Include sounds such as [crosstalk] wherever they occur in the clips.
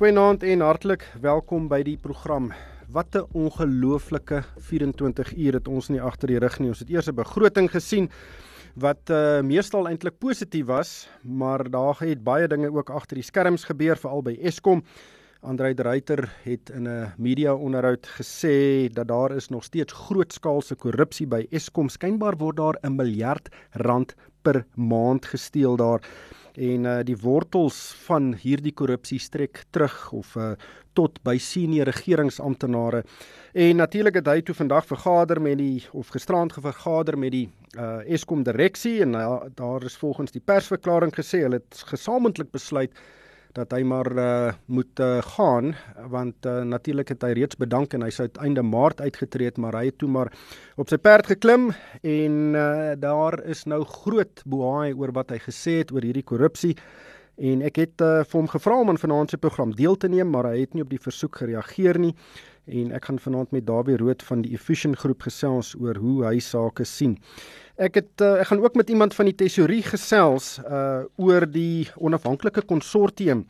Goeienaand en hartlik welkom by die program. Wat 'n ongelooflike 24 uur het ons nie agter die rug nie. Ons het eers 'n begroting gesien wat uh, meestal eintlik positief was, maar daar het baie dinge ook agter die skerms gebeur veral by Eskom. Andrei de Ruyter het in 'n media onderhoud gesê dat daar is nog steeds grootskaalse korrupsie by Eskom. Skynbaar word daar 'n miljard rand per maand gesteel daar en uh, die wortels van hierdie korrupsie strek terug of uh, tot by senior regeringsamptenare. En natuurlik het hy toe vandag vergader met die of gisterand gevergader met die uh, Eskom direksie en uh, daar is volgens die persverklaring gesê hulle het gesamentlik besluit dat hy maar uh, moet uh, gaan want uh, natuurlik het hy reeds bedank en hy sou einde Maart uitgetree het maar hy het toe maar op sy perd geklim en uh, daar is nou groot bohaai oor wat hy gesê het oor hierdie korrupsie en ek het uh, vir hom gevra om aan vanaand se program deel te neem maar hy het nie op die versoek gereageer nie en ek gaan vanaand met Dawie Rood van die Efficient groep gesels oor hoe hy sake sien. Ek het uh, ek gaan ook met iemand van die tesorie gesels uh oor die onafhanklike konsortium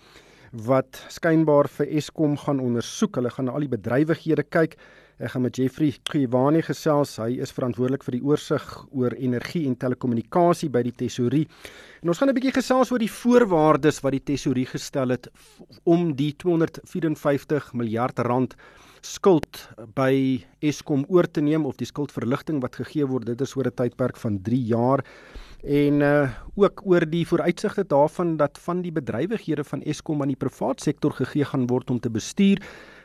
wat skynbaar vir Eskom gaan ondersoek. Hulle gaan na al die bedrywighede kyk. Ek gaan met Jeffrey Khiwane gesels. Hy is verantwoordelik vir die oorsig oor energie en telekommunikasie by die tesorie. En ons gaan 'n bietjie gesels oor die voorwaardes wat die tesorie gestel het om die 254 miljard rand skuld by Eskom oor te neem of die skuldverligting wat gegee word dit is oor 'n tydperk van 3 jaar en uh ook oor die vooruitsigte daarvan dat van die bedrywighede van Eskom aan die privaat sektor gegee gaan word om te bestuur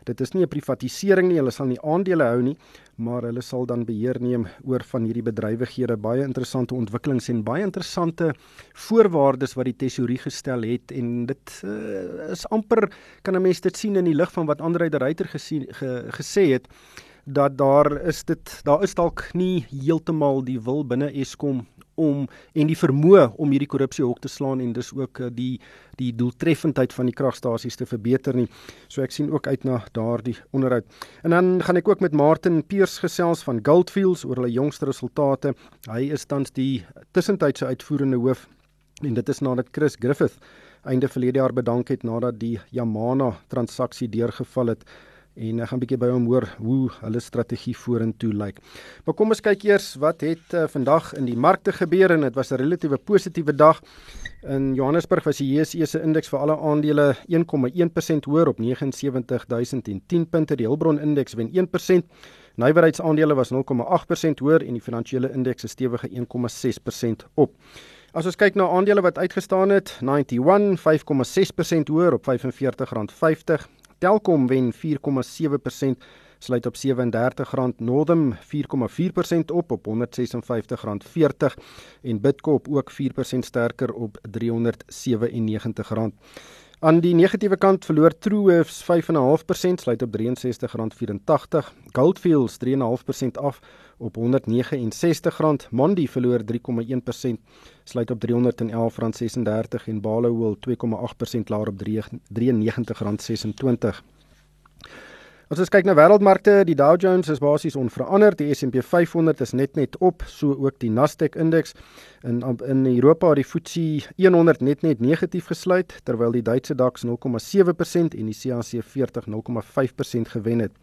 Dit is nie 'n privatisering nie, hulle sal nie aandele hou nie, maar hulle sal dan beheer neem oor van hierdie bedrywighede. Baie interessante ontwikkelings en baie interessante voorwaardes wat die tesorie gestel het en dit uh, is amper kan 'n mens dit sien in die lig van wat Andre de Ruyter gesien ge, gesê het dat daar is dit daar is dalk nie heeltemal die wil binne Eskom om en die vermoë om hierdie korrupsie hok te slaan en dis ook eh, die die doeltreffendheid van die kragstasies te verbeter nie. So ek sien ook uit na daardie onderhoud. En dan gaan ek ook met Martin Peers gesels van Goldfields oor hulle jongste resultate. Hy is tans die tussentydse uitvoerende hoof en dit is nadat Chris Griffith einde verlede jaar bedank het nadat die Yamana transaksie deurgeval het en ek gaan 'n bietjie by hom hoor hoe hulle strategie vorentoe lyk. Maar kom ons kyk eers wat het uh, vandag in die markte gebeur en dit was 'n relatiewe positiewe dag. In Johannesburg was die JSE se indeks vir alle aandele 1,1% hoër op 79010 punte. Die Hulbron indeks wen 1%. Nywerheidsaandele was 0,8% hoër en die finansiële indeks is stewige 1,6% op. As ons kyk na aandele wat uitgestaan het, 91 5,6% hoër op R45.50. Telkom wen 4,7% sluit op R37. Northam 4,4% op op R156.40 en Bidcorp ook 4% sterker op R397. Aan die negatiewe kant verloor Truworths 5.5% sluit op R63.84. Goldfields 3.5% af op R169. Mondi verloor 3,1% sluit op R311.36 en Barloworld 2,8% laer op R93.26. As ons kyk na wêreldmarkte, die Dow Jones is basies onveranderd, die S&P 500 is net net op, so ook die Nasdaq indeks. In in Europa het die FTSE 100 net net negatief gesluit, terwyl die Duitse DAX 0,7% en die CAC 40 0,5% gewen het.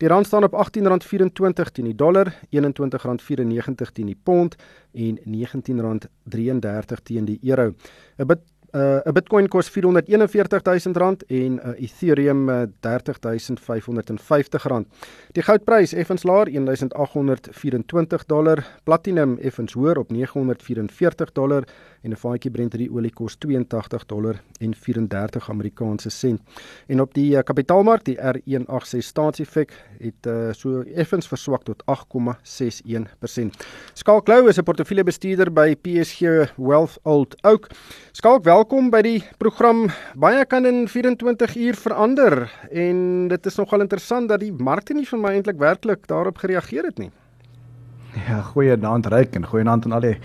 Die rand staan op R18.24 teen die dollar, R21.94 teen die pond en R19.33 teen die euro. 'n Uh 'n Bitcoin kos R441 000 en 'n uh, Ethereum uh, R30550. Die goudprys effens laer $1824, Platinum effens hoër op $944 en 'n vaatjie Brent olie kos 82 dollar en 34 Amerikaanse sent. En op die uh, kapitaalmark, die R186 staatseffek het uh, so effens verswak tot 8,61%. Skalk Lou is 'n portefeuljebestuurder by PSG Wealth Old Oak. Skalk, welkom by die program. Baie kan in 24 uur verander en dit is nogal interessant dat die markte nie vir my eintlik werklik daarop gereageer het nie. Ja, goeie aand Ryk en goeie aand aan al die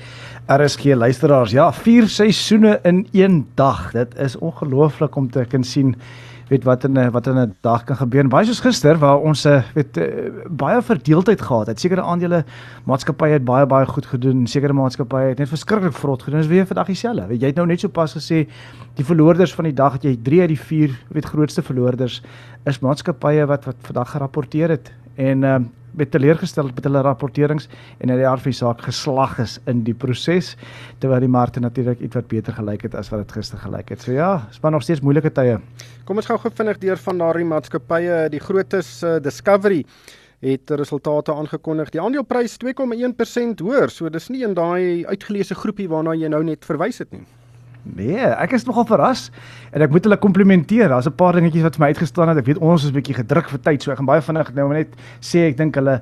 RSG luisteraars. Ja, vier seisoene in een dag. Dit is ongelooflik om te kan sien weet wat in 'n wat in 'n dag kan gebeur. Baie soos gister waar ons eh, weet eh, baie verdeeldheid gehad het. Sekere aandele maatskappye het baie baie goed gedoen. Sekere maatskappye het net verskriklik vrot gedoen. Dis weer vandag dieselfde. Weet jy het nou net so pas gesê die verloorders van die dag jy 3 uit die 4 weet grootste verloorders is maatskappye wat wat vandag gerapporteer het. En uh, met teleurgestel met hulle rapporterings en dat die RV saak geslag is in die proses terwyl die markte natuurlik ietwat beter gelyk het as wat dit gister gelyk het. So ja, maar nog steeds moeilike tye. Kom ons gou gou vinnig deur van daardie maatskappye, die grootes uh, Discovery het resultate aangekondig. Die aandeleprys 2,1% hoër. So dis nie in daai uitgeleese groepie waarna jy nou net verwys het nie. Nee, ek is nogal verras en ek moet hulle komplimenteer. Daar's 'n paar dingetjies wat vir my uitgestaan het. Ek weet ons is 'n bietjie gedruk vir tyd, so ek gaan baie vinnig nou net sê ek dink hulle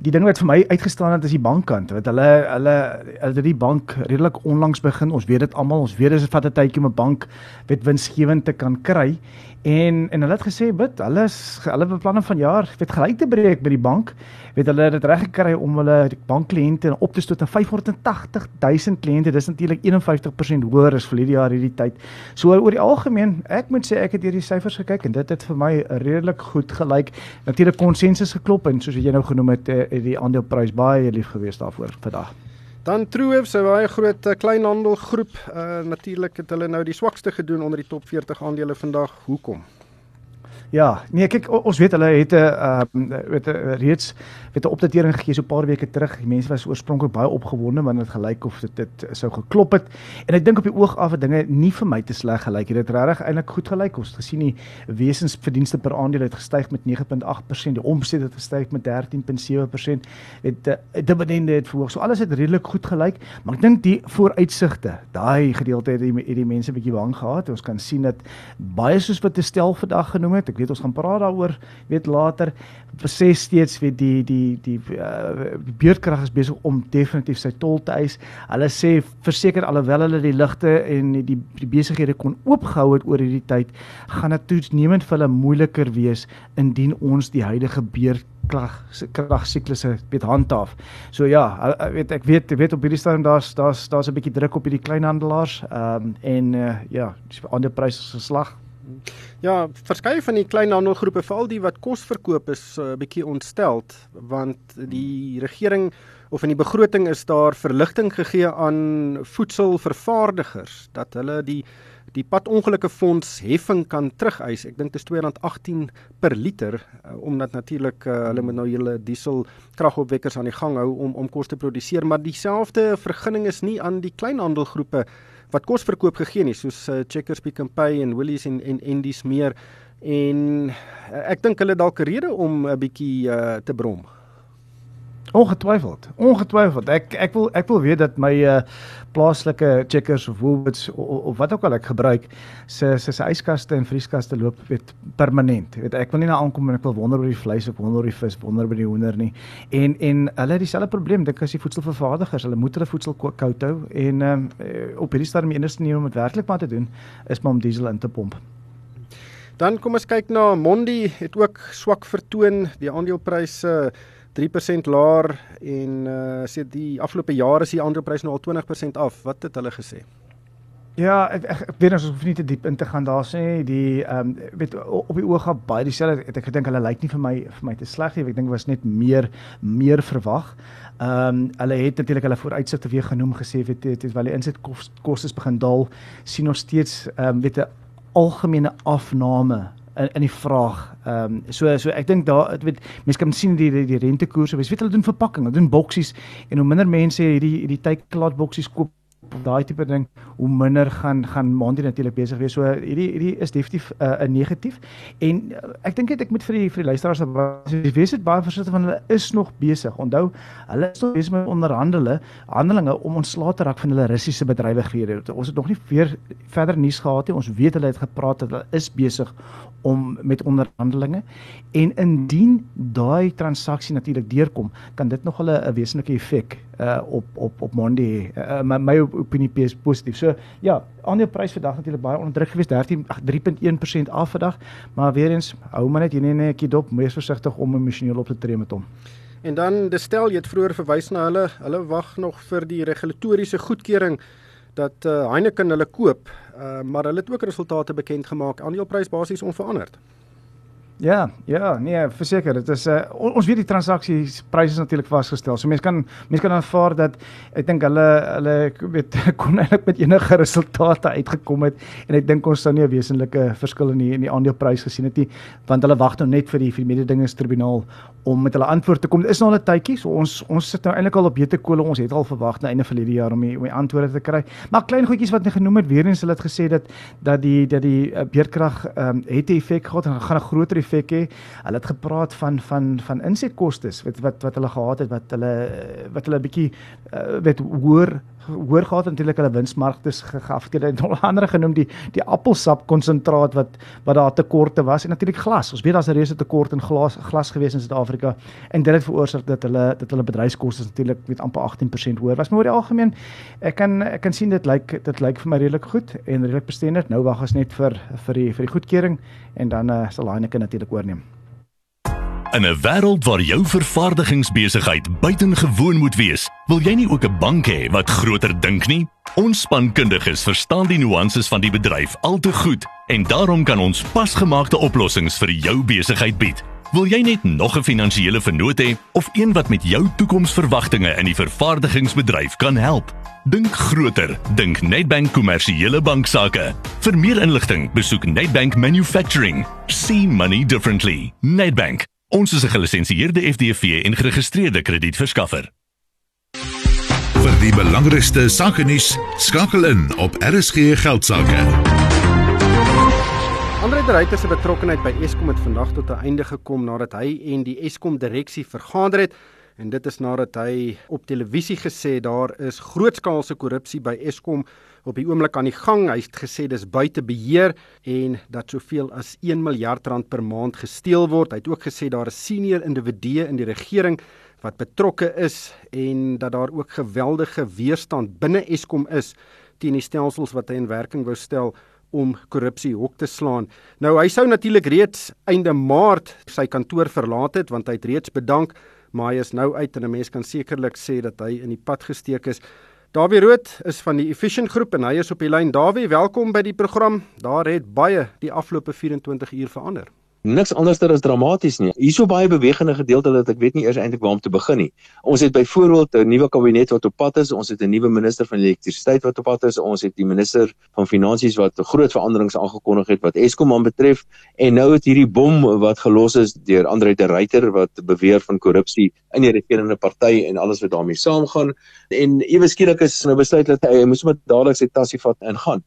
die ding wat vir my uitgestaan het is die bankkant. Want hulle hulle hulle die bank redelik onlangs begin. Ons weet dit almal. Ons weet dit vat 'n tydjie om 'n bank weet winsgewend te kan kry. En en hulle het gesê bid, hulle is hulle beplanning van jaar weet gelyk te breek by die bank weet hulle het dit reg gekry om hulle bankkliënte op te stoot na 580 000 kliënte. Dis natuurlik 51% hoër as vir hierdie jaar hierdie tyd. So oor die algemeen, ek moet sê ek het hierdie syfers gekyk en dit het vir my redelik goed gelyk. Natuurlik konsensus geklop en soos jy nou genoem het, eh, het die aandeleprys baie lief gewees daarvoor vandag. Dan Truev se baie groot uh, kleinhandelgroep, uh, natuurlik het hulle nou die swakste gedoen onder die top 40 aandele vandag. Hoekom? Ja, nee kyk ons weet hulle het 'n uh, weet 'n reeds weet 'n opdatering gegee so 'n paar weke terug. Die mense was oorspronklik baie opgewonde want dit gelyk of dit dit sou geklop het. En ek dink op die oog af het dinge nie vir my te sleg gelyk. Dit het regtig eintlik goed gelyk. Ons het gesien die wesensverdienste per aandeel het gestyg met 9.8%, die omset het gestyg met 13.7%. Dit uh, dividende het verhoog. So alles het redelik goed gelyk, maar ek dink die vooruitsigte, daai gedeelte het die, het die mense bietjie bang gehad. Ons kan sien dat baie soos wat te stel vandag genoem het, ek weet ons gaan praat daaroor weet later sê steeds weet die die die uh, beurtkrag is besig om definitief sy tol te eis. Hulle sê verseker alhoewel hulle die ligte en die die besighede kon oopgehou het oor hierdie tyd, gaan dit toenemend vir hulle moeiliker wees indien ons die huidige beurtkrag kragsiklusse weet handhaaf. So ja, weet ek weet weet op hierdie stadium daar's daar's daar's 'n bietjie druk op hierdie kleinhandelaars ehm um, en uh, ja, die ander pryse geslag Ja, verskeie van die kleinhandelgroepe, veral die wat kos verkoop is 'n uh, bietjie ontsteld want die regering of in die begroting is daar verligting gegee aan voedselvervaardigers dat hulle die die padongelukke fonds heffing kan terugeis. Ek dink dit is R2.18 per liter uh, omdat natuurlik uh, hulle moet nou hulle diesel kragopwekkers aan die gang hou om om kos te produseer, maar dieselfde vergunning is nie aan die kleinhandelgroepe wat kos verkoop gegee nie soos uh, Checkers Pick n Pay en Woolies en en dis meer en uh, ek dink hulle dalk 'n rede om 'n bietjie uh, te brom. Ongetwyfeld, ongetwyfeld. Ek ek wil ek wil weet dat my uh, plaaslike checkers of Woolworths of, of wat ook al ek gebruik se se se yskaste en vrieskaste loop weet permanent. Weet ek wil nie na aankom en ek wil wonder oor die vleis of wonder oor die vis, wonder oor die hoender nie. En en hulle het dieselfde probleem. Dit is die voedselvervaardigers. Hulle moet hulle voedsel koud hou en um, op hierdie stadium enigste manier om dit werklik maar te doen is om diesel in te pomp. Dan kom ons kyk na Mondi het ook swak vertoon. Die aandelepryse uh, 3% laer en uh sê die afgelope jare is die aandeleprys nou al 20% af. Wat het hulle gesê? Ja, ek ek, ek weet ons hoef nie te diep in te gaan daar sê die ehm um, weet op die oog gehad baie dieselfde het ek gedink hulle lyk nie vir my vir my te sleg nie. Ek dink was net meer meer verwag. Ehm um, hulle het natuurlik hulle vooruitsigte weer genoem gesê weet dit is wel die insetkostes begin daal sien ons steeds ehm um, weet 'n algemene afname in in die vraag. Ehm um, so so ek dink daar weet mense kan sien die die, die rentekoerse. Jy weet hulle doen verpakking, hulle doen boksies en hoe minder mense hierdie hierdie teiklaat boksies koop daai tipe ding, hoe minder gaan gaan Monday natuurlik besig wees. So hierdie hierdie is definitief 'n uh, negatief. En uh, ek dink net ek moet vir die vir die luisteraars sê wees dit baie versigtig want hulle is nog besig. Onthou, hulle is nog besig met onderhandele handelinge om ontslae te raak van hulle Russiese bedrywighede. Ons het nog nie weer verder nuus gehad nie. Ons weet hulle het gepraat dat hulle is besig om met onderhandelinge en indien daai transaksie natuurlik deurkom, kan dit nog 'n wesenlike effek uh op op op Monday uh, my, my opinie is positief. So ja, aandeleprys vandag natuurlik baie onder druk geweest 13 3.1% af vandag, maar weer eens hou maar net hier net 'n bietjie dop, moes versigtig om emosioneel op te tree met hom. En dan stel jy het vroeër verwys na hulle, hulle wag nog vir die regulatoriese goedkeuring dat uh, Heineken hulle koop, uh, maar hulle het ook resultate bekend gemaak. Aandeleprys basies onveranderd. Ja, ja, nee, verseker, dit is uh, eh, ons weet die transaksiepryse is natuurlik vasgestel. So mense kan mense kan aanvaar dat ek dink hulle hulle weet [laughs] kon eintlik met enige resultate uitgekom het en ek dink ons sou nie 'n wesenlike verskil in die in die aandeleprys gesien het nie, want hulle wag nou net vir die vir die mededingingstribunaal om met hulle antwoord te kom. Dit is nou al 'n tydjie, so ons ons sit nou eintlik al op beter kole. Ons het al verwag na einde van hierdie jaar om die, om die antwoorde te kry. Maar klein goedjies wat net genoem het, weer eens hulle het gesê dat dat die dat die uh, beerkrag ehm um, het 'n effek gehad en gaan 'n groter effek hê. Hulle het gepraat van van van insetkostes wat wat wat hulle gehad het wat hulle wat hulle 'n bietjie uh, weet hoor hoor gehad natuurlik hulle winsmarktes geafekteer en onder andere genoem die die appelsap konsentraat wat wat daar tekorte was en natuurlik glas. Ons weet daar's 'n reuse tekort in glas glas gewees in Suid-Afrika en dit het veroorsaak dat hulle dat hulle bedryfskoste natuurlik met amper 18% hoër was. Maar oor die algemeen ek kan ek kan sien dit lyk dit lyk vir my redelik goed en redelik bestendig. Nou wag ons net vir vir die vir die goedkeuring en dan uh, sal Heineken natuurlik oorneem. In 'n wêreld waar jou vervaardigingsbesigheid buitengewoon moet wees, wil jy nie ook 'n bank hê wat groter dink nie? Ons spankundiges verstaan die nuances van die bedryf al te goed en daarom kan ons pasgemaakte oplossings vir jou besigheid bied. Wil jy net nog 'n finansiële vennoot hê of een wat met jou toekomsverwagtinge in die vervaardigingsbedryf kan help? Dink groter, dink Nedbank kommersiële banksaake. Vir meer inligting, besoek Nedbank Manufacturing. See money differently. Nedbank Ons is 'n gelisensieerde FDV en geregistreerde kredietverskaffer. Vir die belangrikste sake nuus, skakel in op RSG Geldsaake. Andre de Ruyter se betrokkeheid by Eskom het vandag tot 'n einde gekom nadat hy en die Eskom direksie vergader het en dit is nadat hy op televisie gesê daar is grootskaalse korrupsie by Eskom op die oomblik aan die gang. Hy het gesê dis buite beheer en dat soveel as 1 miljard rand per maand gesteel word. Hy het ook gesê daar is senior individue in die regering wat betrokke is en dat daar ook geweldige weerstand binne Eskom is teen die stelsels wat hy in werking wou stel om korrupsie hok te slaan. Nou hy sou natuurlik reeds einde Maart sy kantoor verlaat het want hy het reeds bedank, maar hy is nou uit en 'n mens kan sekerlik sê dat hy in die pad gesteek is. Dawie Rood is van die Efficient Groep en hy is op die lyn. Dawie, welkom by die program. Daar het baie die afgelope 24 uur verander niks anderster as dramaties nie. Hierso baie bewegende gedeelte dat ek weet nie eers eintlik waar om te begin nie. Ons het byvoorbeeld 'n nuwe kabinet wat op pad is. Ons het 'n nuwe minister van elektrisiteit wat op pad is. Ons het die minister van finansies wat groot veranderings aangekondig het wat Eskom aan betref en nou het hierdie bom wat gelos is deur Andre de Ruyter wat beweer van korrupsie in die regerende party en alles wat daarmee saamgaan en ewe skielik is nou besluit dat hy moes met dadelik sy tassie vat en gaan.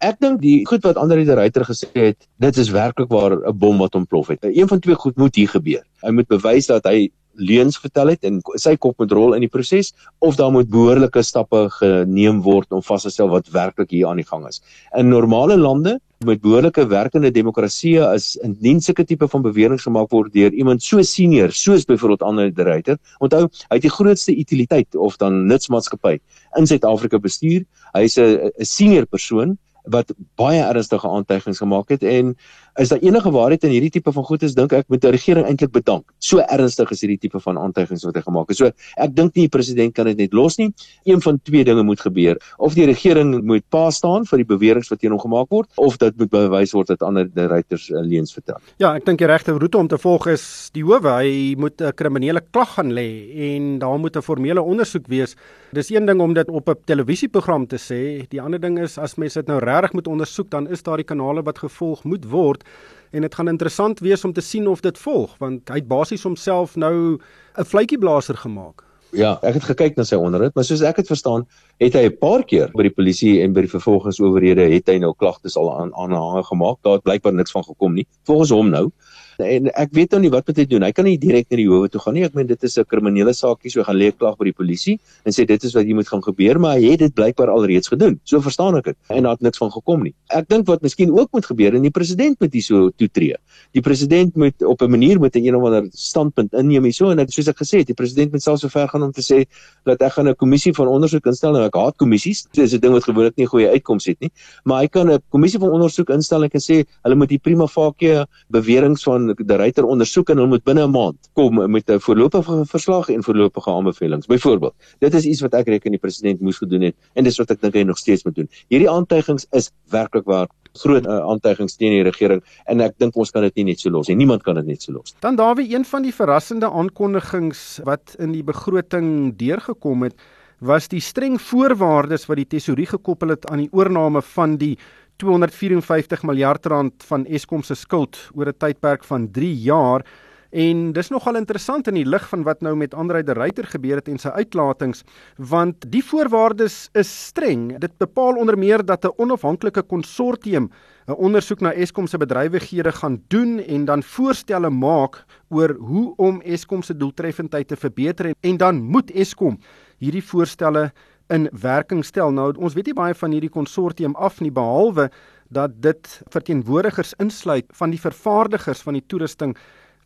Ek dink die goed wat Andre de Ruyter gesê het, dit is werklik waar 'n bom wat ontplof het. Een van twee goed moet hier gebeur. Hy moet bewys dat hy leuns vertel het en sy kop moet rol in die proses of daar moet behoorlike stappe geneem word om vas te stel wat werklik hier aan die gang is. In normale lande met behoorlike werkende demokrasie is indien sulke tipe van beweringe gemaak word deur iemand so senior soos byvoorbeeld Andre de Ruyter. Onthou, hy het die grootste utiliteit of dan nutsmaatskappy in Suid-Afrika bestuur. Hy's 'n senior persoon wat baie ernstige aantuigings gemaak het en is daar enige waarheid in hierdie tipe van goed is dink ek moet die regering eintlik bedank. So ernstig is hierdie tipe van aantuigings wat hy gemaak het. So ek dink nie die president kan dit net los nie. Een van twee dinge moet gebeur. Of die regering moet pa staan vir die beweringe wat teen hom gemaak word of dit moet bewys word dat ander ruiters uh, leuns vertel. Ja, ek dink die regte roete om te volg is die howe. Hy moet 'n kriminele klag gaan lê en daar moet 'n formele ondersoek wees. Dis een ding om dit op 'n televisieprogram te sê. Die ander ding is as mense dit nou regtig moet ondersoek, dan is daar die kanale wat gevolg moet word en dit gaan interessant wees om te sien of dit volg want hy het basies homself nou 'n vletjieblaser gemaak. Ja, ek het gekyk na sy onderhoud, maar soos ek dit verstaan, het hy 'n paar keer by die polisie en by die vervolgingsowerhede het hy nou klagtes al aan aanhange gemaak. Daar het blykbaar niks van gekom nie. Volgens hom nou en ek weet nou nie wat moet hy doen. Hy kan nie direk na die howe toe gaan nie. Ek meen dit is 'n kriminele saakie, so gaan lê klag by die polisie en sê dit is wat jy moet gaan gebeur, maar hy het dit blykbaar alreeds gedoen. So verstaan ek dit. En daar het niks van gekom nie. Ek dink wat miskien ook moet gebeur en die president moet hier so toetree. Die president moet op 'n manier met 'n een of ander standpunt inneem hierso en ek soos ek gesê het, die president moet selfs so ver gaan om te sê dat ek gaan 'n kommissie van ondersoek instel en ek haat kommissies. Dis 'n ding wat gewoonlik nie goeie uitkomste het nie, maar hy kan 'n kommissie van ondersoek instel en sê hulle moet die prima facie beweringe van die ryter ondersoek en hulle moet binne 'n maand kom met 'n voorlopige verslag en voorlopige aanbevelings. Byvoorbeeld, dit is iets wat ek reken die president moes gedoen het en dis wat ek dink hy nog steeds moet doen. Hierdie aantuigings is werklik waar groot uh, aantuigings teen die regering en ek dink ons kan dit nie net so los nie. Niemand kan dit net so los. Dan daar weer een van die verrassende aankondigings wat in die begroting deurgekom het was die streng voorwaardes wat die tesourier gekoppel het aan die oorneem van die 254 miljard rand van Eskom se skuld oor 'n tydperk van 3 jaar. En dis nogal interessant in die lig van wat nou met Andre de Ruyter gebeur het en sy uitlatings, want die voorwaardes is streng. Dit bepaal onder meer dat 'n onafhanklike konsortium 'n ondersoek na Eskom se bedrywighede gaan doen en dan voorstelle maak oor hoe om Eskom se doeltreffendheid te verbeter en, en dan moet Eskom hierdie voorstelle in werking stel. Nou ons weet nie baie van hierdie konsortium af nie behalwe dat dit verteenwoordigers insluit van die vervaardigers van die toerusting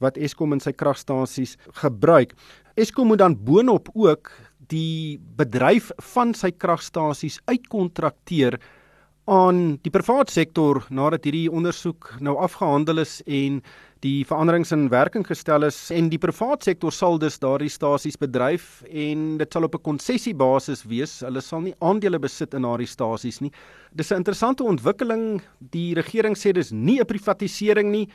wat Eskom in sy kragstasies gebruik. Eskom moet dan boonop ook die bedryf van sy kragstasies uitkontrakteer aan die private sektor nadat hierdie ondersoek nou afgehandel is en die veranderings in werking gestel is en die private sektor sal dus daardie stasies bedryf en dit sal op 'n konsessiebasis wees. Hulle sal nie aandele besit in daardie stasies nie. Dis 'n interessante ontwikkeling. Die regering sê dis nie 'n privatisering nie,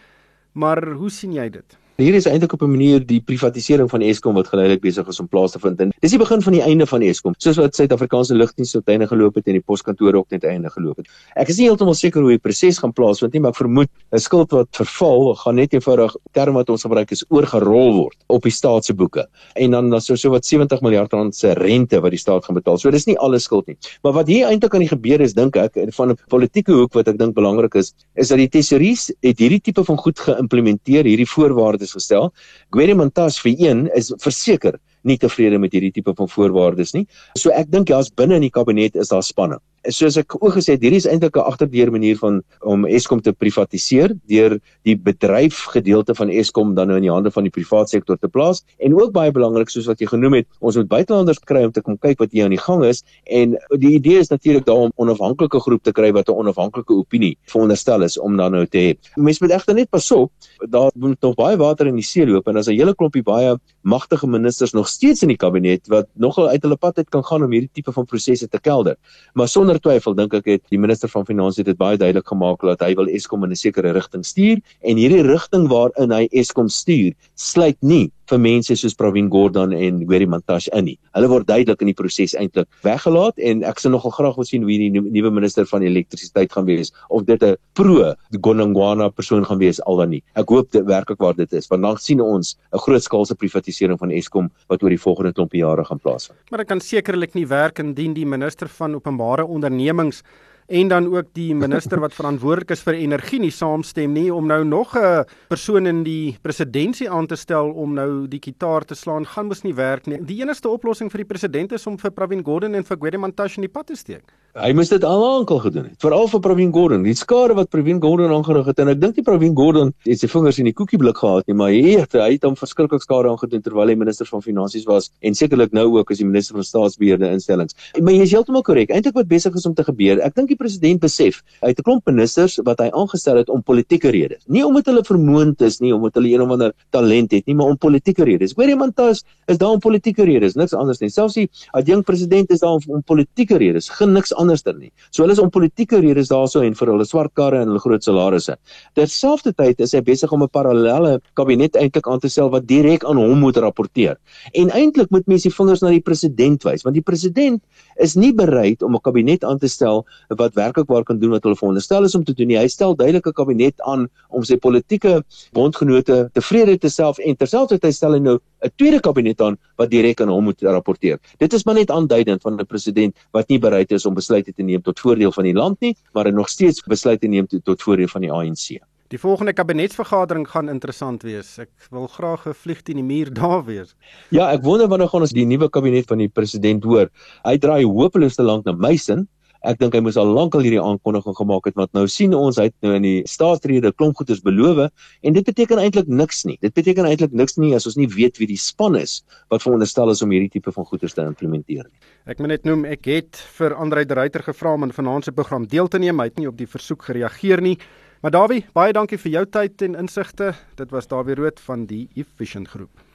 maar hoe sien jy dit? Hier is eintlik op 'n manier die privatisering van Eskom wat geleidelik besig is om plaas te vind. En dis die begin van die einde van Eskom. Soos wat Suid-Afrikaanse lugdiens tot einde geloop het en die poskantore ook net einde geloop het. Ek is nie heeltemal seker hoe die proses gaan plaasvind nie, maar ek vermoed 'n skuld wat verval gaan net eenvoudig term wat ons gebruik is oorgerol word op die staat se boeke. En dan dan so so wat 70 miljard rand se rente wat die staat gaan betaal. So dis nie alles skuld nie. Maar wat hier eintlik aan die gebeur is dink ek van 'n politieke hoek wat ek dink belangrik is, is dat die tesourier het hierdie tipe van goed geïmplementeer, hierdie voorwaardes is gestel. Gweri Montas vir een is verseker nie tevrede met hierdie tipe van voorwaardes nie. So ek dink ja, as binne in die kabinet is daar spanning soos ek ook gesê het, hierdie is eintlik 'n agterdeur manier van om Eskom te privatiseer deur die bedryf gedeelte van Eskom dan nou in die hande van die private sektor te plaas en ook baie belangrik soos wat jy genoem het, ons moet buitelanders kry om te kom kyk wat hier aan die gang is en die idee is natuurlik daar om onafhanklike groep te kry wat 'n onafhanklike opinie veronderstel is om dan nou te hê. Mense moet egter net pas op, daar moet nog baie water in die see loop en as 'n hele klompie baie magtige ministers nog steeds in die kabinet wat nogal uit hulle pad uit kan gaan om hierdie tipe van prosesse te kelder. Maar sonder twyfel dink ek het die minister van finansie dit baie duidelik gemaak dat hy wil Eskom in 'n sekere rigting stuur en hierdie rigting waarin hy Eskom stuur sluit nie vir mense soos Pravin Gordhan en Gweri Mantashe in nie. Hulle word duidelik in die proses eintlik weggelaat en ek sou nogal graag wil sien hoe die nuwe minister van elektrisiteit gaan wees of dit 'n pro Gonangwana persoon gaan wees al dan nie. Ek hoop dit werklik waar dit is want dan sien ons 'n grootskaalse privatisering van Eskom wat oor die volgende klompie jare gaan plaasvind. Maar dit kan sekerlik nie werk indien die minister van openbare ondernemings en dan ook die minister wat verantwoordelik is vir energie nie saamstem nie om nou nog 'n persoon in die presidentskap aan te stel om nou die kitaar te slaan gaan mos nie werk nie. Die enigste oplossing vir die president is om vir Pravin Gordhan en vir Gwedimantash in die pad te steek. Hy moes dit al aankel gedoen het. Veral vir Pravin Gordhan. Die skade wat Pravin Gordhan aangerig het en ek dink die Pravin Gordhan het sy vingers in die koekieblik gehad nie, maar hy het hy het hom verskriklik skade aangedoen terwyl hy minister van finansies was en sekerlik nou ook as die minister van staatsbeheerde instellings. Maar jy is heeltemal korrek. Eintlik wat besig is om te gebeur. Ek dink die president besef hy het 'n klomp ministers wat hy aangestel het om politieke redes. Nie omdat hulle vermoond is nie, omdat hulle een of ander talent het nie, maar om politieke redes. Hoor iemand tas is daar om politieke redes, niks anders nie. Selfs die adjunk president is daar om, om politieke redes, geen niks anderster nie. So hulle is om politieke redes daarso en vir hulle swart karre en hulle groot salarisse. Terselfdertyd is hy besig om 'n parallelle kabinet eintlik aan te stel wat direk aan hom moet rapporteer. En eintlik moet mense die vingers na die president wys, want die president is nie bereid om 'n kabinet aan te stel wat werklik waar kan doen wat hulle veronderstel is om te doen nie. Hy stel duidelike kabinet aan om sy politieke bondgenote tevrede te stel en terselfdertyd stel hy nou 'n tweede kabinet aan wat direk aan hom moet rapporteer. Dit is maar net aanduidend van 'n president wat nie bereid is om besluite te neem tot voordeel van die land nie, maar nog steeds besluite neem tot, voordeel van die ANC. Die volgende kabinetsvergadering gaan interessant wees. Ek wil graag 'n vlieg teen die muur [laughs] daar wees. Ja, ek wonder wanneer gaan ons die nuwe kabinet van die president hoor. Hy draai hopeloos te lank na my sin. Ek dink hy moes al lank al hierdie aankondiging gemaak het want nou sien ons hy het nou in die staatsrede klomp goeders beloof en dit beteken eintlik niks nie. Dit beteken eintlik niks nie as ons nie weet wie die span is wat veronderstel is om hierdie tipe van goeders te implementeer nie. Ek moet net noem ek het vir Andre Ruyter gevra om in vanaand se program deel te neem. Hy het nie op die versoek gereageer nie. Maar Dawie, baie dankie vir jou tyd en insigte. Dit was Dawie Rood van die Efficient Groep.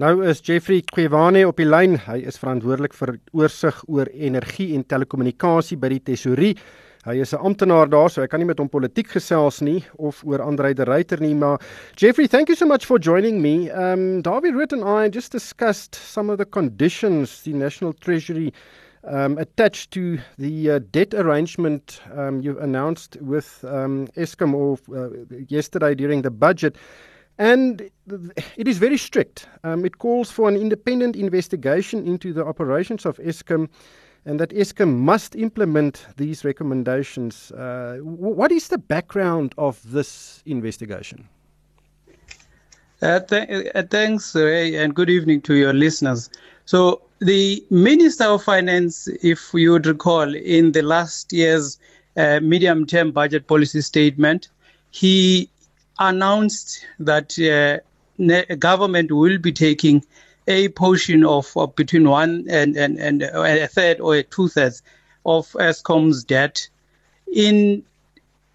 Nou is Jeffrey Kwevane op die lyn. Hy is verantwoordelik vir oorsig oor energie en telekommunikasie by die Tesorie. Hy is 'n amptenaar daar, so ek kan nie met hom politiek gesels nie of oor Andre de Ruyter nie, maar Jeffrey, thank you so much for joining me. Um Dawie Rood and I just discussed some of the conditions the National Treasury um, attached to the uh, debt arrangement um, you announced with um, Eskom or, uh, yesterday during the budget. And it is very strict. Um, it calls for an independent investigation into the operations of Eskom and that Eskom must implement these recommendations. Uh, what is the background of this investigation? Uh, th- uh, thanks, Ray, and good evening to your listeners. So, the Minister of Finance, if you would recall, in the last year's uh, medium term budget policy statement, he announced that uh, government will be taking a portion of, between one and, and, and a third or a two thirds of ESCOM's debt. In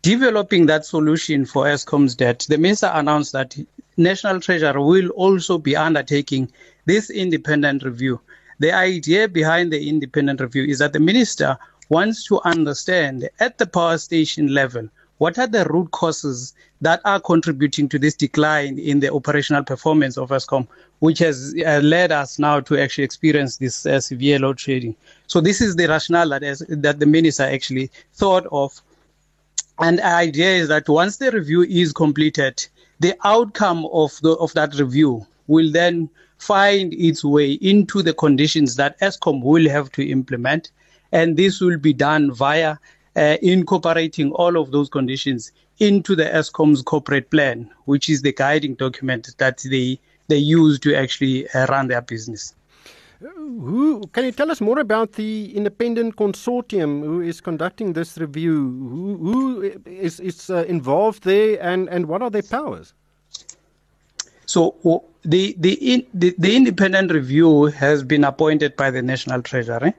developing that solution for ESCOM's debt, the minister announced that National Treasury will also be undertaking this independent review. The idea behind the independent review is that the minister wants to understand at the power station level what are the root causes that are contributing to this decline in the operational performance of ESCOM, which has uh, led us now to actually experience this uh, severe load shedding. So this is the rationale that, is, that the minister actually thought of. And the idea is that once the review is completed, the outcome of, the, of that review will then find its way into the conditions that ESCOM will have to implement. And this will be done via uh, incorporating all of those conditions into the ESCOM's corporate plan, which is the guiding document that they, they use to actually uh, run their business. Who can you tell us more about the independent consortium who is conducting this review? Who, who is, is uh, involved there, and, and what are their powers? So the the, in, the the independent review has been appointed by the National Treasury.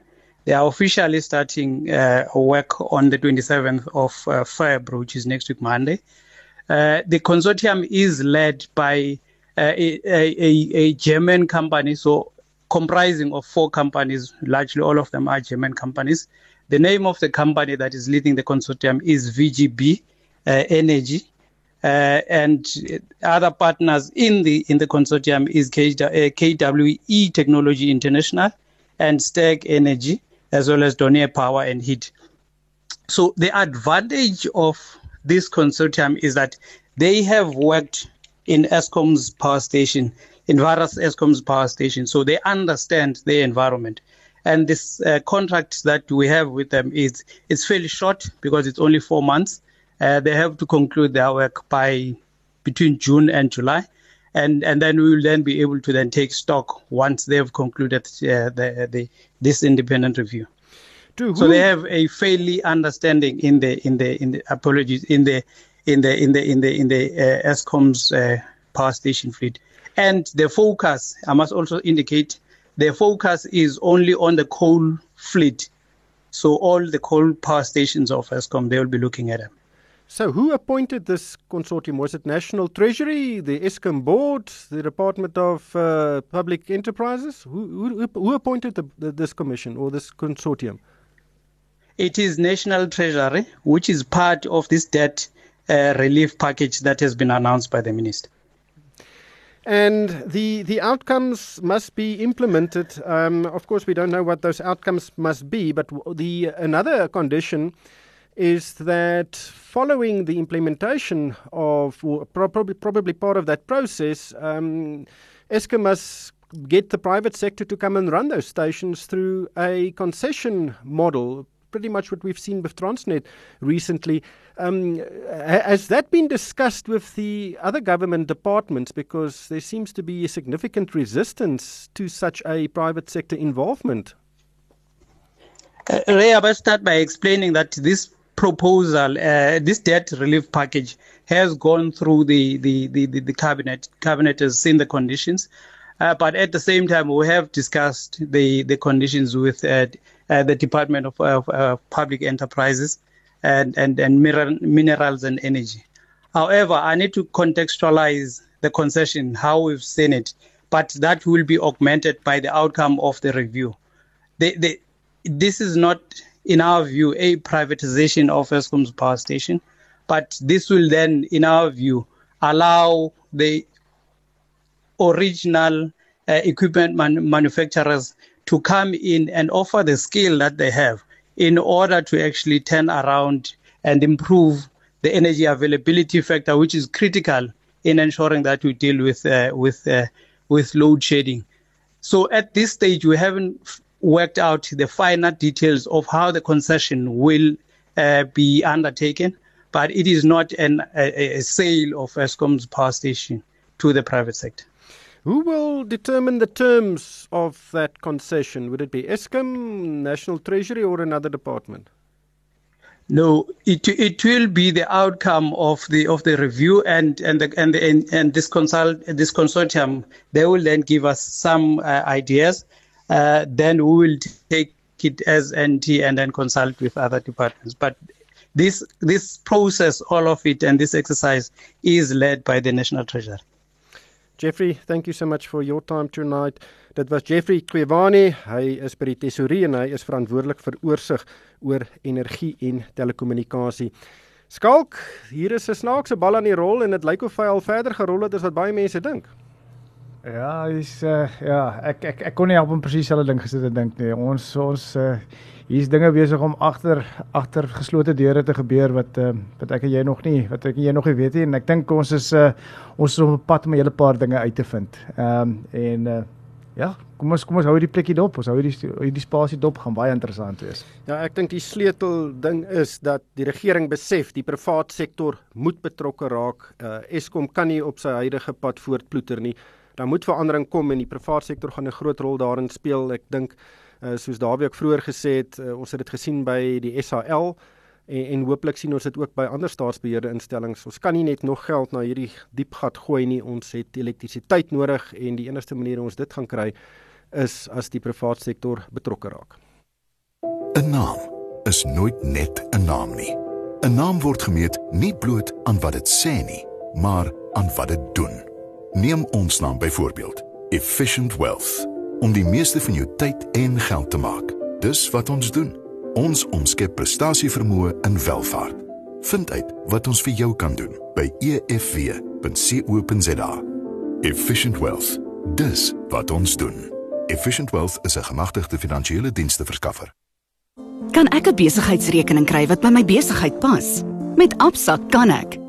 They are officially starting uh, work on the 27th of uh, February, which is next week Monday. Uh, the consortium is led by uh, a, a, a, German company, so comprising of four companies, largely all of them are German companies. The name of the company that is leading the consortium is VGB uh, Energy. Uh, and other partners in the in the consortium is KWE Technology International and Stag Energy, as well as Donier Power and Heat. So the advantage of this consortium is that they have worked in ESCOM's power station, in various ESCOM's power stations, so they understand the environment. And this uh, contract that we have with them is it's fairly short because it's only four months. Uh, they have to conclude their work by between June and July, and and then we will then be able to then take stock once they have concluded uh, the, the this independent review. So they have a fairly understanding in the in the in the apologies in the in the in the in the in the uh, ESCOM's uh, power station fleet, and the focus I must also indicate the focus is only on the coal fleet. So all the coal power stations of ESCOM they will be looking at them. So, who appointed this consortium? Was it National Treasury, the ESCOM board, the Department of uh, Public Enterprises? Who, who, who appointed the, the, this commission or this consortium? It is National Treasury, which is part of this debt uh, relief package that has been announced by the minister. And the the outcomes must be implemented. Um, of course, we don't know what those outcomes must be, but the another condition is that following the implementation of, probably, probably part of that process, um, Eskom must get the private sector to come and run those stations through a concession model, pretty much what we've seen with Transnet recently. Um, has that been discussed with the other government departments? Because there seems to be a significant resistance to such a private sector involvement. Uh, Ray, I must start by explaining that this proposal, uh, this debt relief package, has gone through the, the, the, the, the cabinet. Cabinet has seen the conditions. Uh, but at the same time, we have discussed the, the conditions with uh, uh, the Department of, of Public Enterprises and, and, and minerals and energy. However, I need to contextualize the concession, how we've seen it, but that will be augmented by the outcome of the review. The, the, this is not, in our view, a privatization of Eskom's power station, but this will then, in our view, allow the original uh, equipment man- manufacturers to come in and offer the skill that they have in order to actually turn around and improve the energy availability factor, which is critical in ensuring that we deal with uh, with uh, with load shedding. So at this stage, we haven't worked out the finer details of how the concession will uh, be undertaken, but it is not an, a, a sale of Eskom's power station to the private sector. Who will determine the terms of that concession? Would it be Eskom, National Treasury, or another department? No, it it will be the outcome of the of the review and and the, and, the, and and this consult this consortium. They will then give us some uh, ideas. Uh, then we will take it as NT and then consult with other departments. But this this process, all of it, and this exercise is led by the National Treasury. Jeffrey, thank you so much for your time tonight. Dit was Jeffrey Kwewani. Hy is by die tesourier en hy is verantwoordelik vir oorsig oor energie en telekommunikasie. Skalk, hier is 'n snaakse bal aan die rol en dit lyk of hy al verder gerol het as wat baie mense dink. Ja, dis uh, ja, ek ek ek kon nie op 'n presies hulle ding gesit en dink nie. Ons ons uh, hier's dinge besig om agter agter geslote deure te gebeur wat uh, wat ek en jy nog nie wat ek en jy nog nie weet nie en ek dink ons is uh, ons is op 'n pad om 'n hele paar dinge uit te vind. Ehm um, en uh, ja, kom ons kom ons hou hierdie plekkie dop. Ons hou hierdie hierdie spasie dop gaan baie interessant wees. Ja, ek dink die sleutel ding is dat die regering besef die privaat sektor moet betrokke raak. Uh, Eskom kan nie op sy huidige pad voortploeter nie. Daar moet verandering kom en die privaat sektor gaan 'n groot rol daarin speel. Ek dink uh, soos Dawie ook vroeër gesê het, uh, ons het dit gesien by die SAL en en hooplik sien ons dit ook by ander staatsbeheerde instellings. Ons kan nie net nog geld na hierdie diep gat gooi nie. Ons het elektrisiteit nodig en die enigste manier ons dit gaan kry is as die privaat sektor betrokke raak. 'n Naam is nooit net 'n naam nie. 'n Naam word gemeet nie bloot aan wat dit sê nie, maar aan wat dit doen. Neem ons naam byvoorbeeld, Efficient Wealth, om die meeste van jou tyd en geld te maak. Dis wat ons doen. Ons omskep prestasievermoë in welvaart. Vind uit wat ons vir jou kan doen by efw.co.za. Efficient Wealth. Dis wat ons doen. Efficient Wealth is 'n gemagtigde finansiële dienste verskaffer. Kan ek 'n besigheidsrekening kry wat by my besigheid pas? Met Absa kan ek.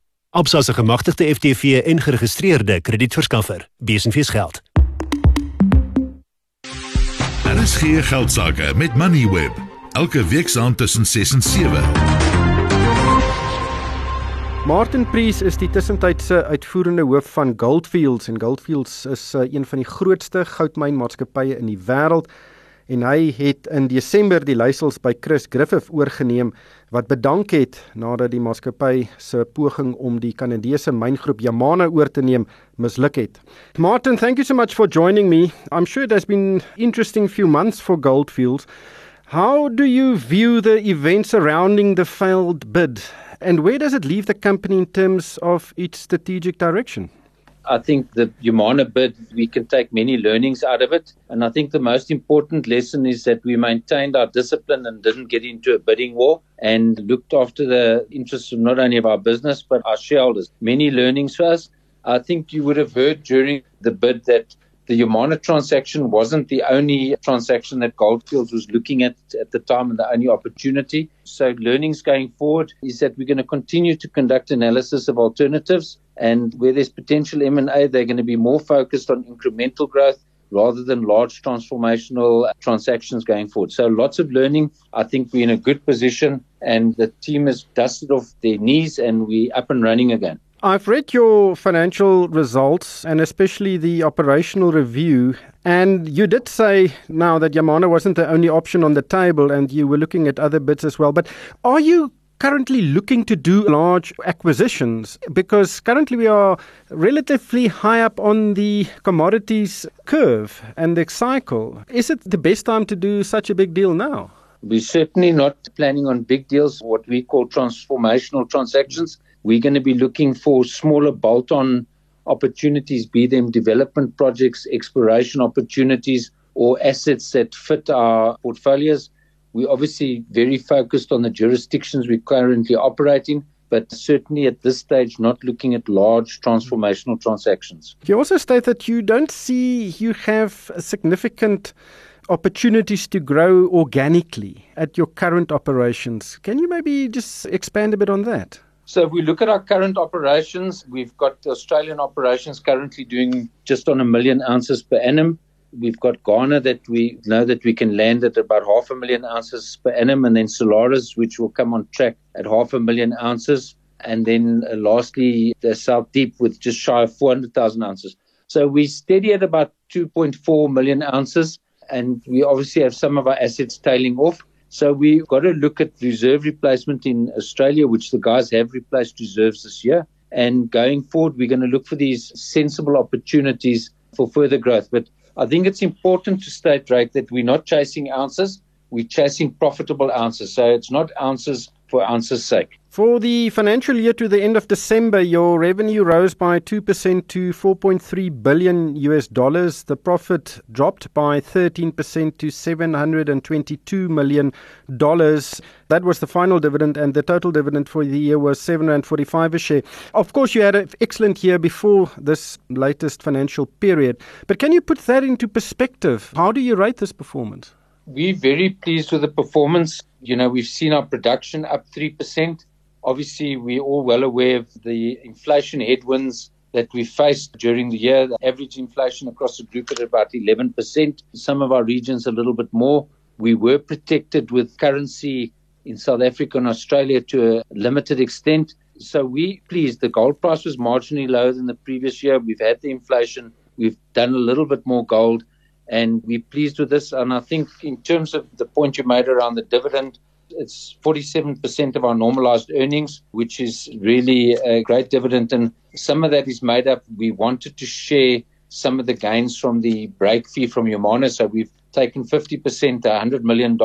Absa se gemagtigde FTV en geregistreerde kredietverskaffer. Besenfees geld. Daar is geen geldsaake met Moneyweb. Elke week saam tussen 6 en 7. Martin Preece is die tussentydse uitvoerende hoof van Goldfields en Goldfields is uh, een van die grootste goudmynmaatskappye in die wêreld en hy het in Desember die leiersels by Chris Griffith oorgeneem wat bedank het nadat die maatskappy se poging om die Kanadese myngroep Yamana oor te neem misluk het. Martin, thank you so much for joining me. I'm sure there's been interesting few months for Goldfields. How do you view the events surrounding the failed bid And where does it leave the company in terms of its strategic direction? I think the Humana bid, we can take many learnings out of it. And I think the most important lesson is that we maintained our discipline and didn't get into a bidding war and looked after the interests of not only of our business, but our shareholders. Many learnings for us. I think you would have heard during the bid that the Humana transaction wasn't the only transaction that Goldfields was looking at at the time and the only opportunity. So learnings going forward is that we're going to continue to conduct analysis of alternatives and where there's potential M&A, they're going to be more focused on incremental growth rather than large transformational transactions going forward. So lots of learning. I think we're in a good position and the team has dusted off their knees and we're up and running again. I've read your financial results and especially the operational review. And you did say now that Yamana wasn't the only option on the table and you were looking at other bids as well. But are you currently looking to do large acquisitions? Because currently we are relatively high up on the commodities curve and the cycle. Is it the best time to do such a big deal now? We're certainly not planning on big deals, what we call transformational transactions. We're going to be looking for smaller bolt on opportunities, be them development projects, exploration opportunities, or assets that fit our portfolios. We're obviously very focused on the jurisdictions we're currently operating, in, but certainly at this stage, not looking at large transformational transactions. You also state that you don't see you have significant opportunities to grow organically at your current operations. Can you maybe just expand a bit on that? So if we look at our current operations, we've got Australian operations currently doing just on a million ounces per annum. We've got Ghana that we know that we can land at about half a million ounces per annum, and then Solaris, which will come on track at half a million ounces. And then uh, lastly, the South Deep with just shy of 400,000 ounces. So we steady at about 2.4 million ounces, and we obviously have some of our assets tailing off. So we've got to look at reserve replacement in Australia, which the guys have replaced reserves this year. And going forward, we're going to look for these sensible opportunities for further growth. But I think it's important to state, right, that we're not chasing ounces, we're chasing profitable ounces. So it's not ounces for ounces' sake. For the financial year to the end of December, your revenue rose by 2% to 4.3 billion US dollars. The profit dropped by 13% to 722 million dollars. That was the final dividend and the total dividend for the year was 745 a share. Of course, you had an excellent year before this latest financial period. But can you put that into perspective? How do you rate this performance? We're very pleased with the performance. You know, we've seen our production up 3%. Obviously, we're all well aware of the inflation headwinds that we faced during the year. The average inflation across the group at about 11%. Some of our regions a little bit more. We were protected with currency in South Africa and Australia to a limited extent. So we pleased. The gold price was marginally lower than the previous year. We've had the inflation. We've done a little bit more gold and we're pleased with this. And I think in terms of the point you made around the dividend, it's 47% of our normalized earnings, which is really a great dividend. And some of that is made up. We wanted to share some of the gains from the break fee from Humana. So we've taken 50%, $100 million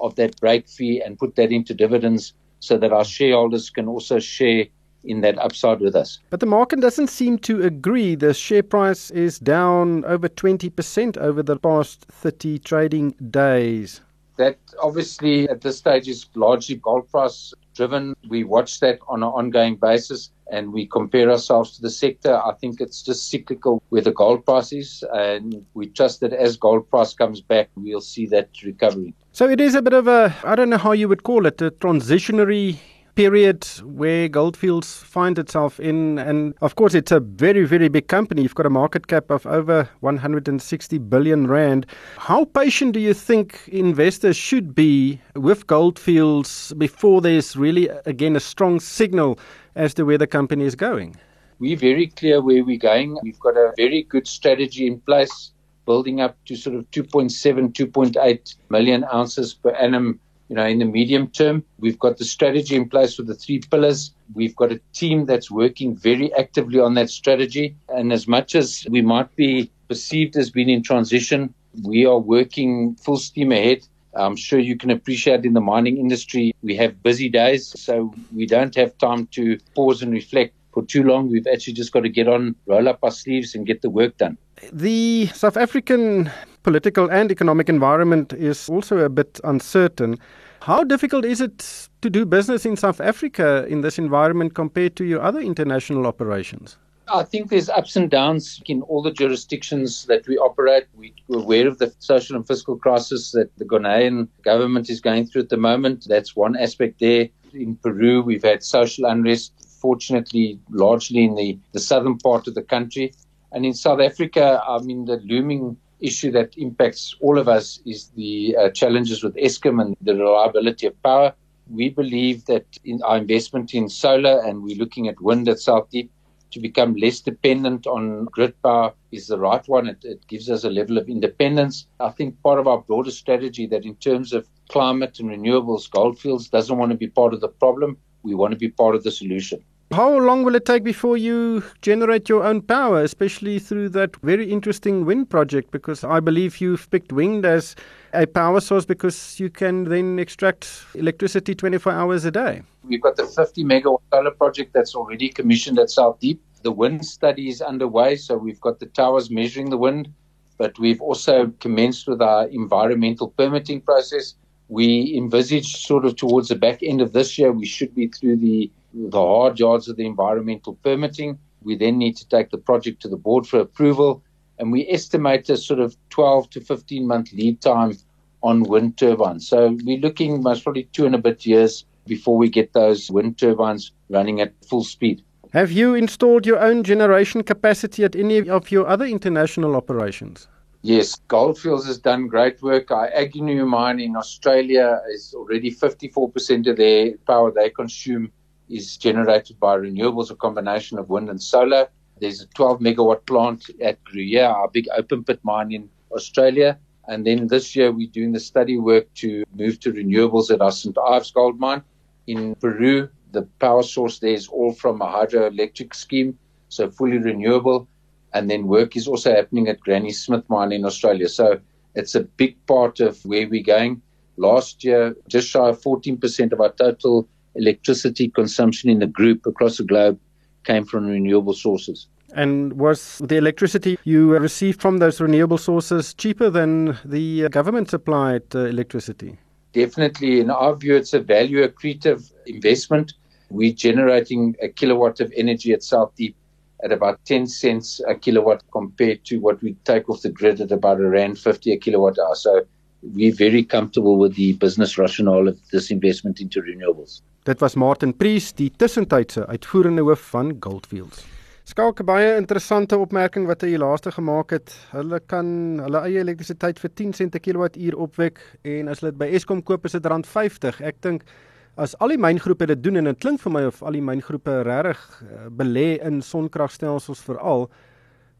of that break fee and put that into dividends so that our shareholders can also share in that upside with us. But the market doesn't seem to agree. The share price is down over 20% over the past 30 trading days. That obviously at this stage is largely gold price driven. We watch that on an ongoing basis and we compare ourselves to the sector. I think it's just cyclical where the gold price is, and we trust that as gold price comes back, we'll see that recovery. So it is a bit of a, I don't know how you would call it, a transitionary period where Goldfields finds itself in. And of course, it's a very, very big company. You've got a market cap of over 160 billion Rand. How patient do you think investors should be with Goldfields before there's really, again, a strong signal as to where the company is going? We're very clear where we're going. We've got a very good strategy in place, building up to sort of 2.7, 2.8 million ounces per annum you know, in the medium term. We've got the strategy in place with the three pillars. We've got a team that's working very actively on that strategy. And as much as we might be perceived as being in transition, we are working full steam ahead I'm sure you can appreciate in the mining industry, we have busy days, so we don't have time to pause and reflect for too long. We've actually just got to get on, roll up our sleeves, and get the work done. The South African political and economic environment is also a bit uncertain. How difficult is it to do business in South Africa in this environment compared to your other international operations? I think there's ups and downs in all the jurisdictions that we operate. We're aware of the social and fiscal crisis that the Ghanaian government is going through at the moment. That's one aspect there. In Peru, we've had social unrest, fortunately, largely in the, the southern part of the country. And in South Africa, I mean, the looming issue that impacts all of us is the uh, challenges with Eskom and the reliability of power. We believe that in our investment in solar and we're looking at wind at South Deep to become less dependent on grid power is the right one. It, it, gives us a level of independence. I think part of our broader strategy that in terms of climate and renewables, Goldfields doesn't want to be part of the problem. We want to be part of the solution. How long will it take before you generate your own power, especially through that very interesting wind project? Because I believe you've picked wind as a power source because you can then extract electricity 24 hours a day. We've got the 50 megawatt solar project that's already commissioned at South Deep. The wind study is underway, so we've got the towers measuring the wind, but we've also commenced with our environmental permitting process. We envisage sort of towards the back end of this year, we should be through the the hard yards of the environmental permitting. We then need to take the project to the board for approval, and we estimate a sort of 12 to 15 month lead time on wind turbines. So we're looking most probably two and a bit years before we get those wind turbines running at full speed. Have you installed your own generation capacity at any of your other international operations? Yes, Goldfields has done great work. Our Agnew mine in Australia is already 54% of their power they consume is generated by renewables, a combination of wind and solar. There's a 12 megawatt plant at Gruyere, our big open pit mine in Australia. And then this year, we're doing the study work to move to renewables at our St. Ives gold mine. In Peru, the power source there is all from a hydroelectric scheme, so fully renewable. And then work is also happening at Granny Smith mine in Australia. So it's a big part of where we're going. Last year, just shy of 14% of our total electricity consumption in the group across the globe came from renewable sources. And was the electricity you received from those renewable sources cheaper than the government supplied uh, electricity? Definitely. In our view, it's a value accretive investment. We're generating a kilowatt of energy at South Deep at about 10 cents a kilowatt compared to what we take off the grid at about a rand 50 a kilowatt hour. So we're very comfortable with the business rationale of this investment into renewables. Dit was Martin Priest, die tussentydse uitvoerende hoof van Goldfields. Skalk baie interessante opmerking wat hy laaste gemaak het. Hulle kan hulle eie elektrisiteit vir 10 sent per kilowattuur opwek en as hulle dit by Eskom koop is dit rand 50. Ek dink as al die myngroepe dit doen en dit klink vir my of al die myngroepe regtig uh, belê in sonkragstelsels veral,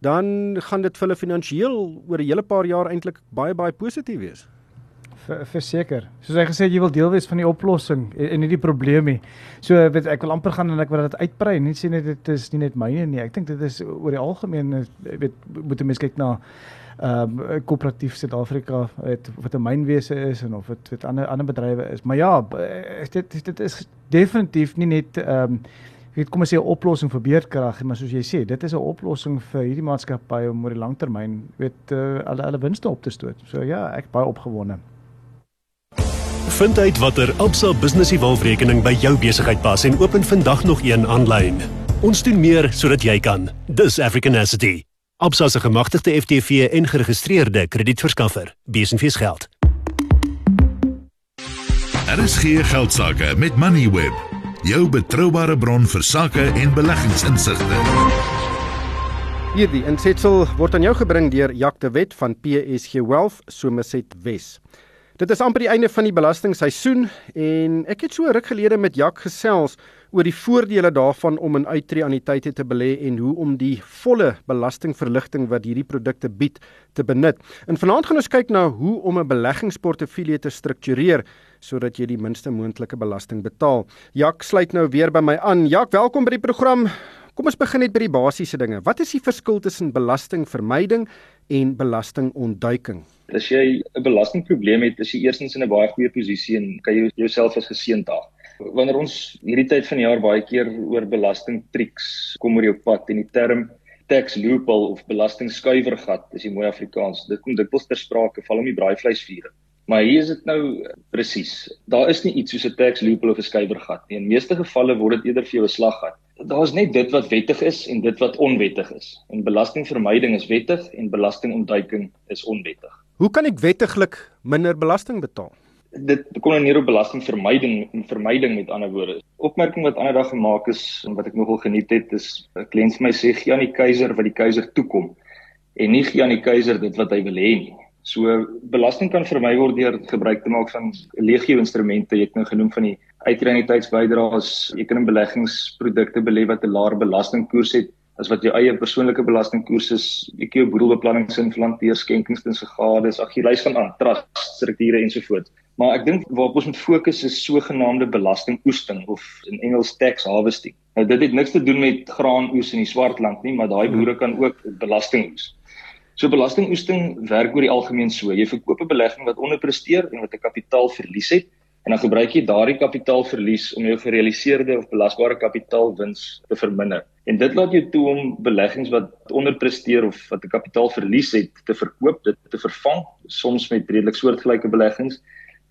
dan gaan dit vir hulle finansiëel oor 'n hele paar jaar eintlik baie baie positief wees verseker. Soos hy gesê jy wil deel wees van die oplossing en, en nie die probleem nie. So weet ek wil amper gaan en ek wil dit uitbrei. Nie sê net dit is nie net myne nie. Ek dink dit is oor die algemeen weet moet 'n mens kyk na ehm um, koöperatief Suid-Afrika het wat 'n mynwese is en of dit met ander ander bedrywe is. Maar ja, dit dit is definitief nie net ehm um, weet kom ons sê 'n oplossing vir beerdkrag, maar soos jy sê, dit is 'n oplossing vir hierdie maatskappye om oor die langtermyn weet uh, alle alle winste op te stoot. So ja, ek baie opgewonde. Vind uit watter Absa Business Evolve-rekening by jou besigheid pas en open vandag nog een aanlyn. Ons doen meer sodat jy kan. Dis Africanacity. Absa se gemagtigde FTV en geregistreerde kredietverskaffer. Besenfees geld. Er is geen geldsaake met Moneyweb. Jou betroubare bron vir sakke en beleggingsinsigte. Hierdie insetsel word aan jou gebring deur Jacques de Wet van PSG Wealth Somerset Wes. Dit is amper die einde van die belastingseisoen en ek het so ruk gelede met Jak gesels oor die voordele daarvan om in uitreaniteite te belê en hoe om die volle belastingverligting wat hierdie produkte bied te benut. En vanaand gaan ons kyk na hoe om 'n beleggingsportefeulje te struktureer sodat jy die minste moontlike belasting betaal. Jak sluit nou weer by my aan. Jak, welkom by die program. Kom ons begin net by die basiese dinge. Wat is die verskil tussen belastingvermyding en belastingontduiking? As jy 'n belastingprobleem het, is jy eerstens in 'n baie goeie posisie en kan jy jouself as geseënd haal. Wanneer ons hierdie tyd van die jaar baie keer oor belastingtriks kom oor jou pad en die term tax loophole of belastingskuiwergat, is die mooi Afrikaans. Dit kom dikwels ter sprake, val om die braaivleisvure. Maar hier is dit nou presies. Daar is nie iets soos 'n tax loophole of 'n skuiwergat nie. In meeste gevalle word dit eerder vir jou 'n slaggat. Daar is net dit wat wettig is en dit wat onwettig is. En belastingvermyding is wettig en belastingontduiking is onwettig. Hoe kan ek wettiglik minder belasting betaal? Dit kom dan neer op belastingvermyding en vermyding met ander woorde. Opmerking wat ander dag gemaak is en wat ek nogal geniet het is 'n kliënt vir my sê gee aan die keiser wat die keiser toekom en nie gee aan die keiser dit wat hy wil hê nie. So belasting kan vermy word deur gebruik te maak van legio instrumente. Jy het nou genoem van die uitreniteitsbydraes. Jy kan in beleggingsprodukte belê wat 'n laer belastingkoers het as wat jou eie persoonlike belastingkoers is. Kan jou boedelbeplanning implanteer, skenkings en segades, ag jy lys van aan trust strukture ensovoorts. Maar ek dink waarop ons moet fokus is sogenaamde belastingoesting of in Engels tax harvesting. Nou dit het niks te doen met graanoes in die swartland nie, maar daai boere kan ook belasting oes. So belastingoesting werk oor die algemeen so. Jy verkoop 'n belegging wat onderpresteer en wat 'n kapitaalverlies het en dan gebruik jy daardie kapitaalverlies om jou gerealiseerde of belasbare kapitaalwins te verminder. En dit laat jou toe om beleggings wat onderpresteer of wat 'n kapitaalverlies het te verkoop, dit te vervang, soms met redelik soortgelyke beleggings.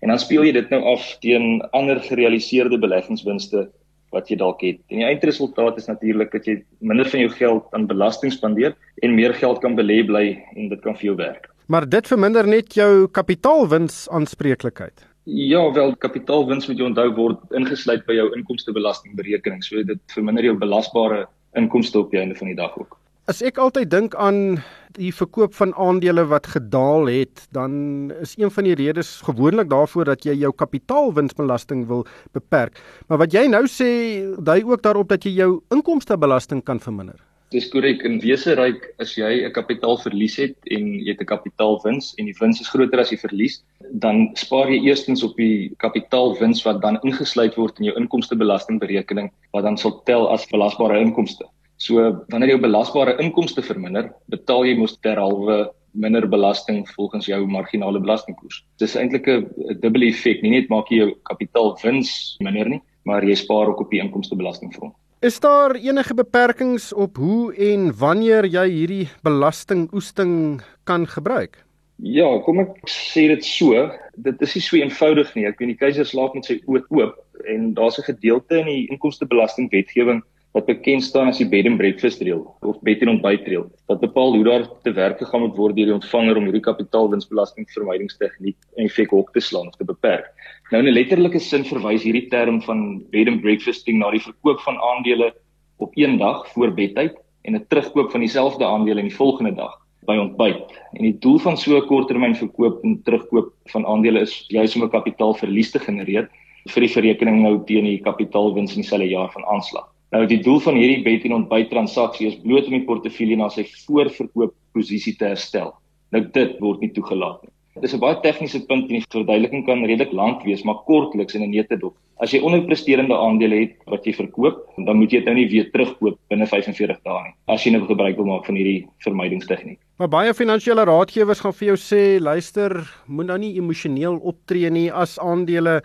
En dan speel jy dit nou af teen ander gerealiseerde beleggingswinste wat jy dalk het. En die eindresultaat is natuurlik dat jy minder van jou geld aan belasting spandeer en meer geld kan belê bly en dit kan vir jou werk. Maar dit verminder net jou kapitaalwins aanspreeklikheid. Ja, wel kapitaalwins moet jy onthou word ingesluit by jou inkomstebelastingberekening. So dit verminder jou belasbare inkomste op die einde van die dag ook. As ek altyd dink aan die verkoop van aandele wat gedaal het, dan is een van die redes gewoonlik daarvoor dat jy jou kapitaalwinsbelasting wil beperk. Maar wat jy nou sê, dui ook daarop dat jy jou inkomstebelasting kan verminder. Dis korrek. In wese ryk as jy 'n kapitaalverlies het en jy het 'n kapitaalwins en die wins is groter as die verlies, dan spaar jy eerstens op die kapitaalwins wat dan ingesluit word in jou inkomstebelastingberekening wat dan sal tel as belasbare inkomste. So wanneer jou belasbare inkomste verminder, betaal jy mos terhalwe minder belasting volgens jou marginale belastingkoers. Dit is eintlik 'n dubbele effek. Nie net maak jy jou kapitaalwins minder nie, maar jy spaar ook op die inkomstebelastingfront. Is daar enige beperkings op hoe en wanneer jy hierdie belastingoesting kan gebruik? Ja, kom ek sê dit so, dit is nie so eenvoudig nie. Ek weet die keiser slaap met sy oë oop en daar's 'n gedeelte in die inkomstebelastingwetgewing wat bekend staan as die bed and breakfast reël of bed and ontbyt reël wat bepaal hoe daar te werk gegaan moet word deur die ontvanger om hierdie kapitaalwinsbelastingvermydingstegniek en effek hok te slaan of te beperk. Nou in 'n letterlike sin verwys hierdie term van bed and breakfasting na die verkoop van aandele op een dag voor bedtyd en 'n terugkoop van dieselfde aandele in die volgende dag by ontbyt. En die doel van so 'n korttermyn verkoop en terugkoop van aandele is juis om 'n kapitaalverlies te genereer vir die verrekening nou teen die kapitaalwins in dieselfde jaar van aanslag. Nou die doel van hierdie bet en ontbyt transaksie is bloot om die portefeulje na sy voorverkoop posisie te herstel. Nou dit word nie toegelaat nie. Dit is 'n baie tegniese punt en die verduideliking kan redelik lank wees, maar kortliks in 'n neutedop. As jy onderpresterende aandele het wat jy verkoop, dan moet jy dit nou nie weer terugkoop binne 45 dae nie. As jy nou gebruik wil maak van hierdie vermydingstegniek. Maar baie finansiële raadgewers gaan vir jou sê, luister, moet nou nie emosioneel optree nie as aandele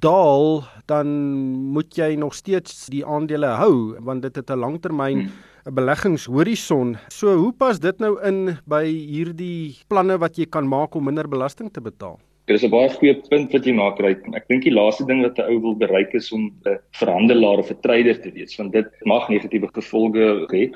daal, dan moet jy nog steeds die aandele hou want dit het 'n langtermyn 'n beleggingshorison. So hoe pas dit nou in by hierdie planne wat jy kan maak om minder belasting te betaal? Dit is 'n baie goeie punt wat jy maak, Ryk. Ek dink die laaste ding wat 'n ou wil bereik is om 'n verhandelaar of 'n trader te wees, want dit mag negatiewe gevolge hê.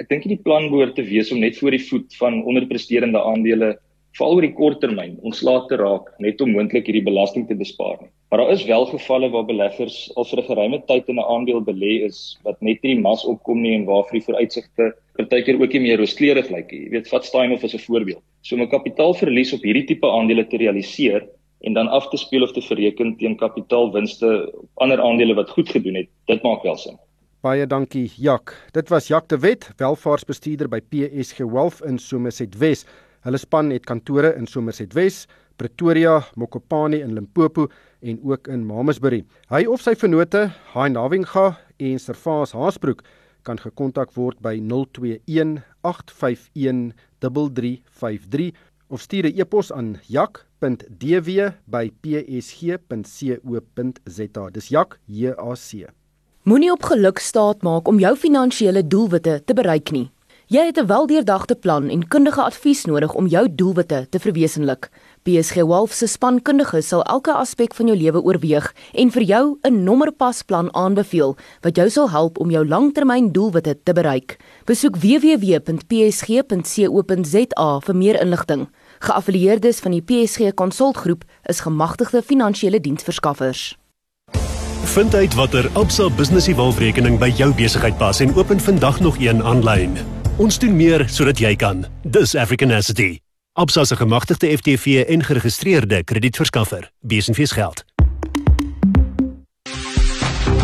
Ek dink die plan behoort te wees om net voor die voet van onderpresterende aandele veral oor die kort termyn ontslae te raak net om moontlik hierdie belasting te bespaar nie. Maar daar is wel gevalle waar beleggers al vir 'n geruime tyd in 'n aandeel belê is wat net nie die mas opkom nie en waarvoor die vooruitsigte partykeer ook nie meer rooskleurig lyk nie. Jy weet, vat Steinhoff as 'n voorbeeld. So om 'n kapitaalverlies op hierdie tipe aandele te realiseer en dan af te speel of te verreken teen kapitaalwinste op ander aandele wat goed gedoen het, dit maak wel sin. Baie dankie, Jak. Dit was Jak de Wet, welvaartsbestuurder by PSG Wealth in Somerset West. Hulle span het kantore in Somerset West, Pretoria, Mokopane in Limpopo en ook in Mamasbury. Hy of sy vennote, Hein Navinga en Servaas Haasbroek, kan gekontak word by 021 851 3353 of stuur 'n e-pos aan jak.dw@psg.co.za. Dis Jak J A C. Moenie op geluk staat maak om jou finansiële doelwitte te bereik nie. Jy het 'n weldeurdagte plan en kundige advies nodig om jou doelwitte te verwesenlik. PSG Wolf se spankundiges sal elke aspek van jou lewe oorweeg en vir jou 'n nommerpasplan aanbeveel wat jou sal help om jou langtermyn doelwitte te bereik. Besoek www.psg.co.za vir meer inligting. Geaffilieerdes van die PSG Konsultgroep is gemagtigde finansiële diensverskaffers. Vind uit watter Absa Business Evolve-rekening by jou besigheid pas en open vandag nog een aanlyn. Ons doen meer sodat jy kan. Dis African Asset. Absa se gemagtigde FTV en geregistreerde kredietverskaffer. Besenfees geld.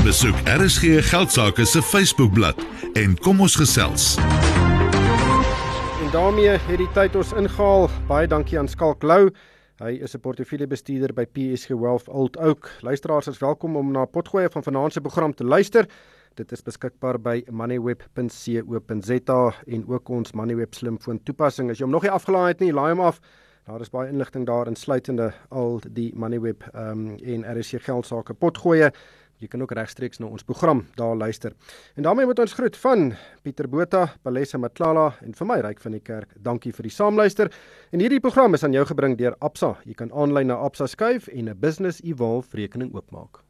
Besoek RSG Geldsaake se Facebookblad en kom ons gesels. En daarmee het die tyd ons ingehaal. Baie dankie aan Skalk Lou. Hy is 'n portefeuljebestuurder by PSG Wealth Old Oak. Luisteraars is welkom om na potgoeie van vanaand se program te luister. Dit is beskikbaar by moneyweb.co.za en ook ons Moneyweb slimfoon toepassing. As jy hom nog nie afgelaai het nie, laai hom af. Daar is baie inligting daar insluitende al die Moneyweb ehm um, en RSC geldsaake potgoeie. Jy kan ook regstreeks na ons program daar luister. En daarmee moet ons groet van Pieter Botha, Palesa Matlala en vir my Ryk van die Kerk. Dankie vir die saamluister. En hierdie program is aan jou gebring deur Absa. Jy kan aanlyn na Absa skuif en 'n Business Evolve rekening oopmaak.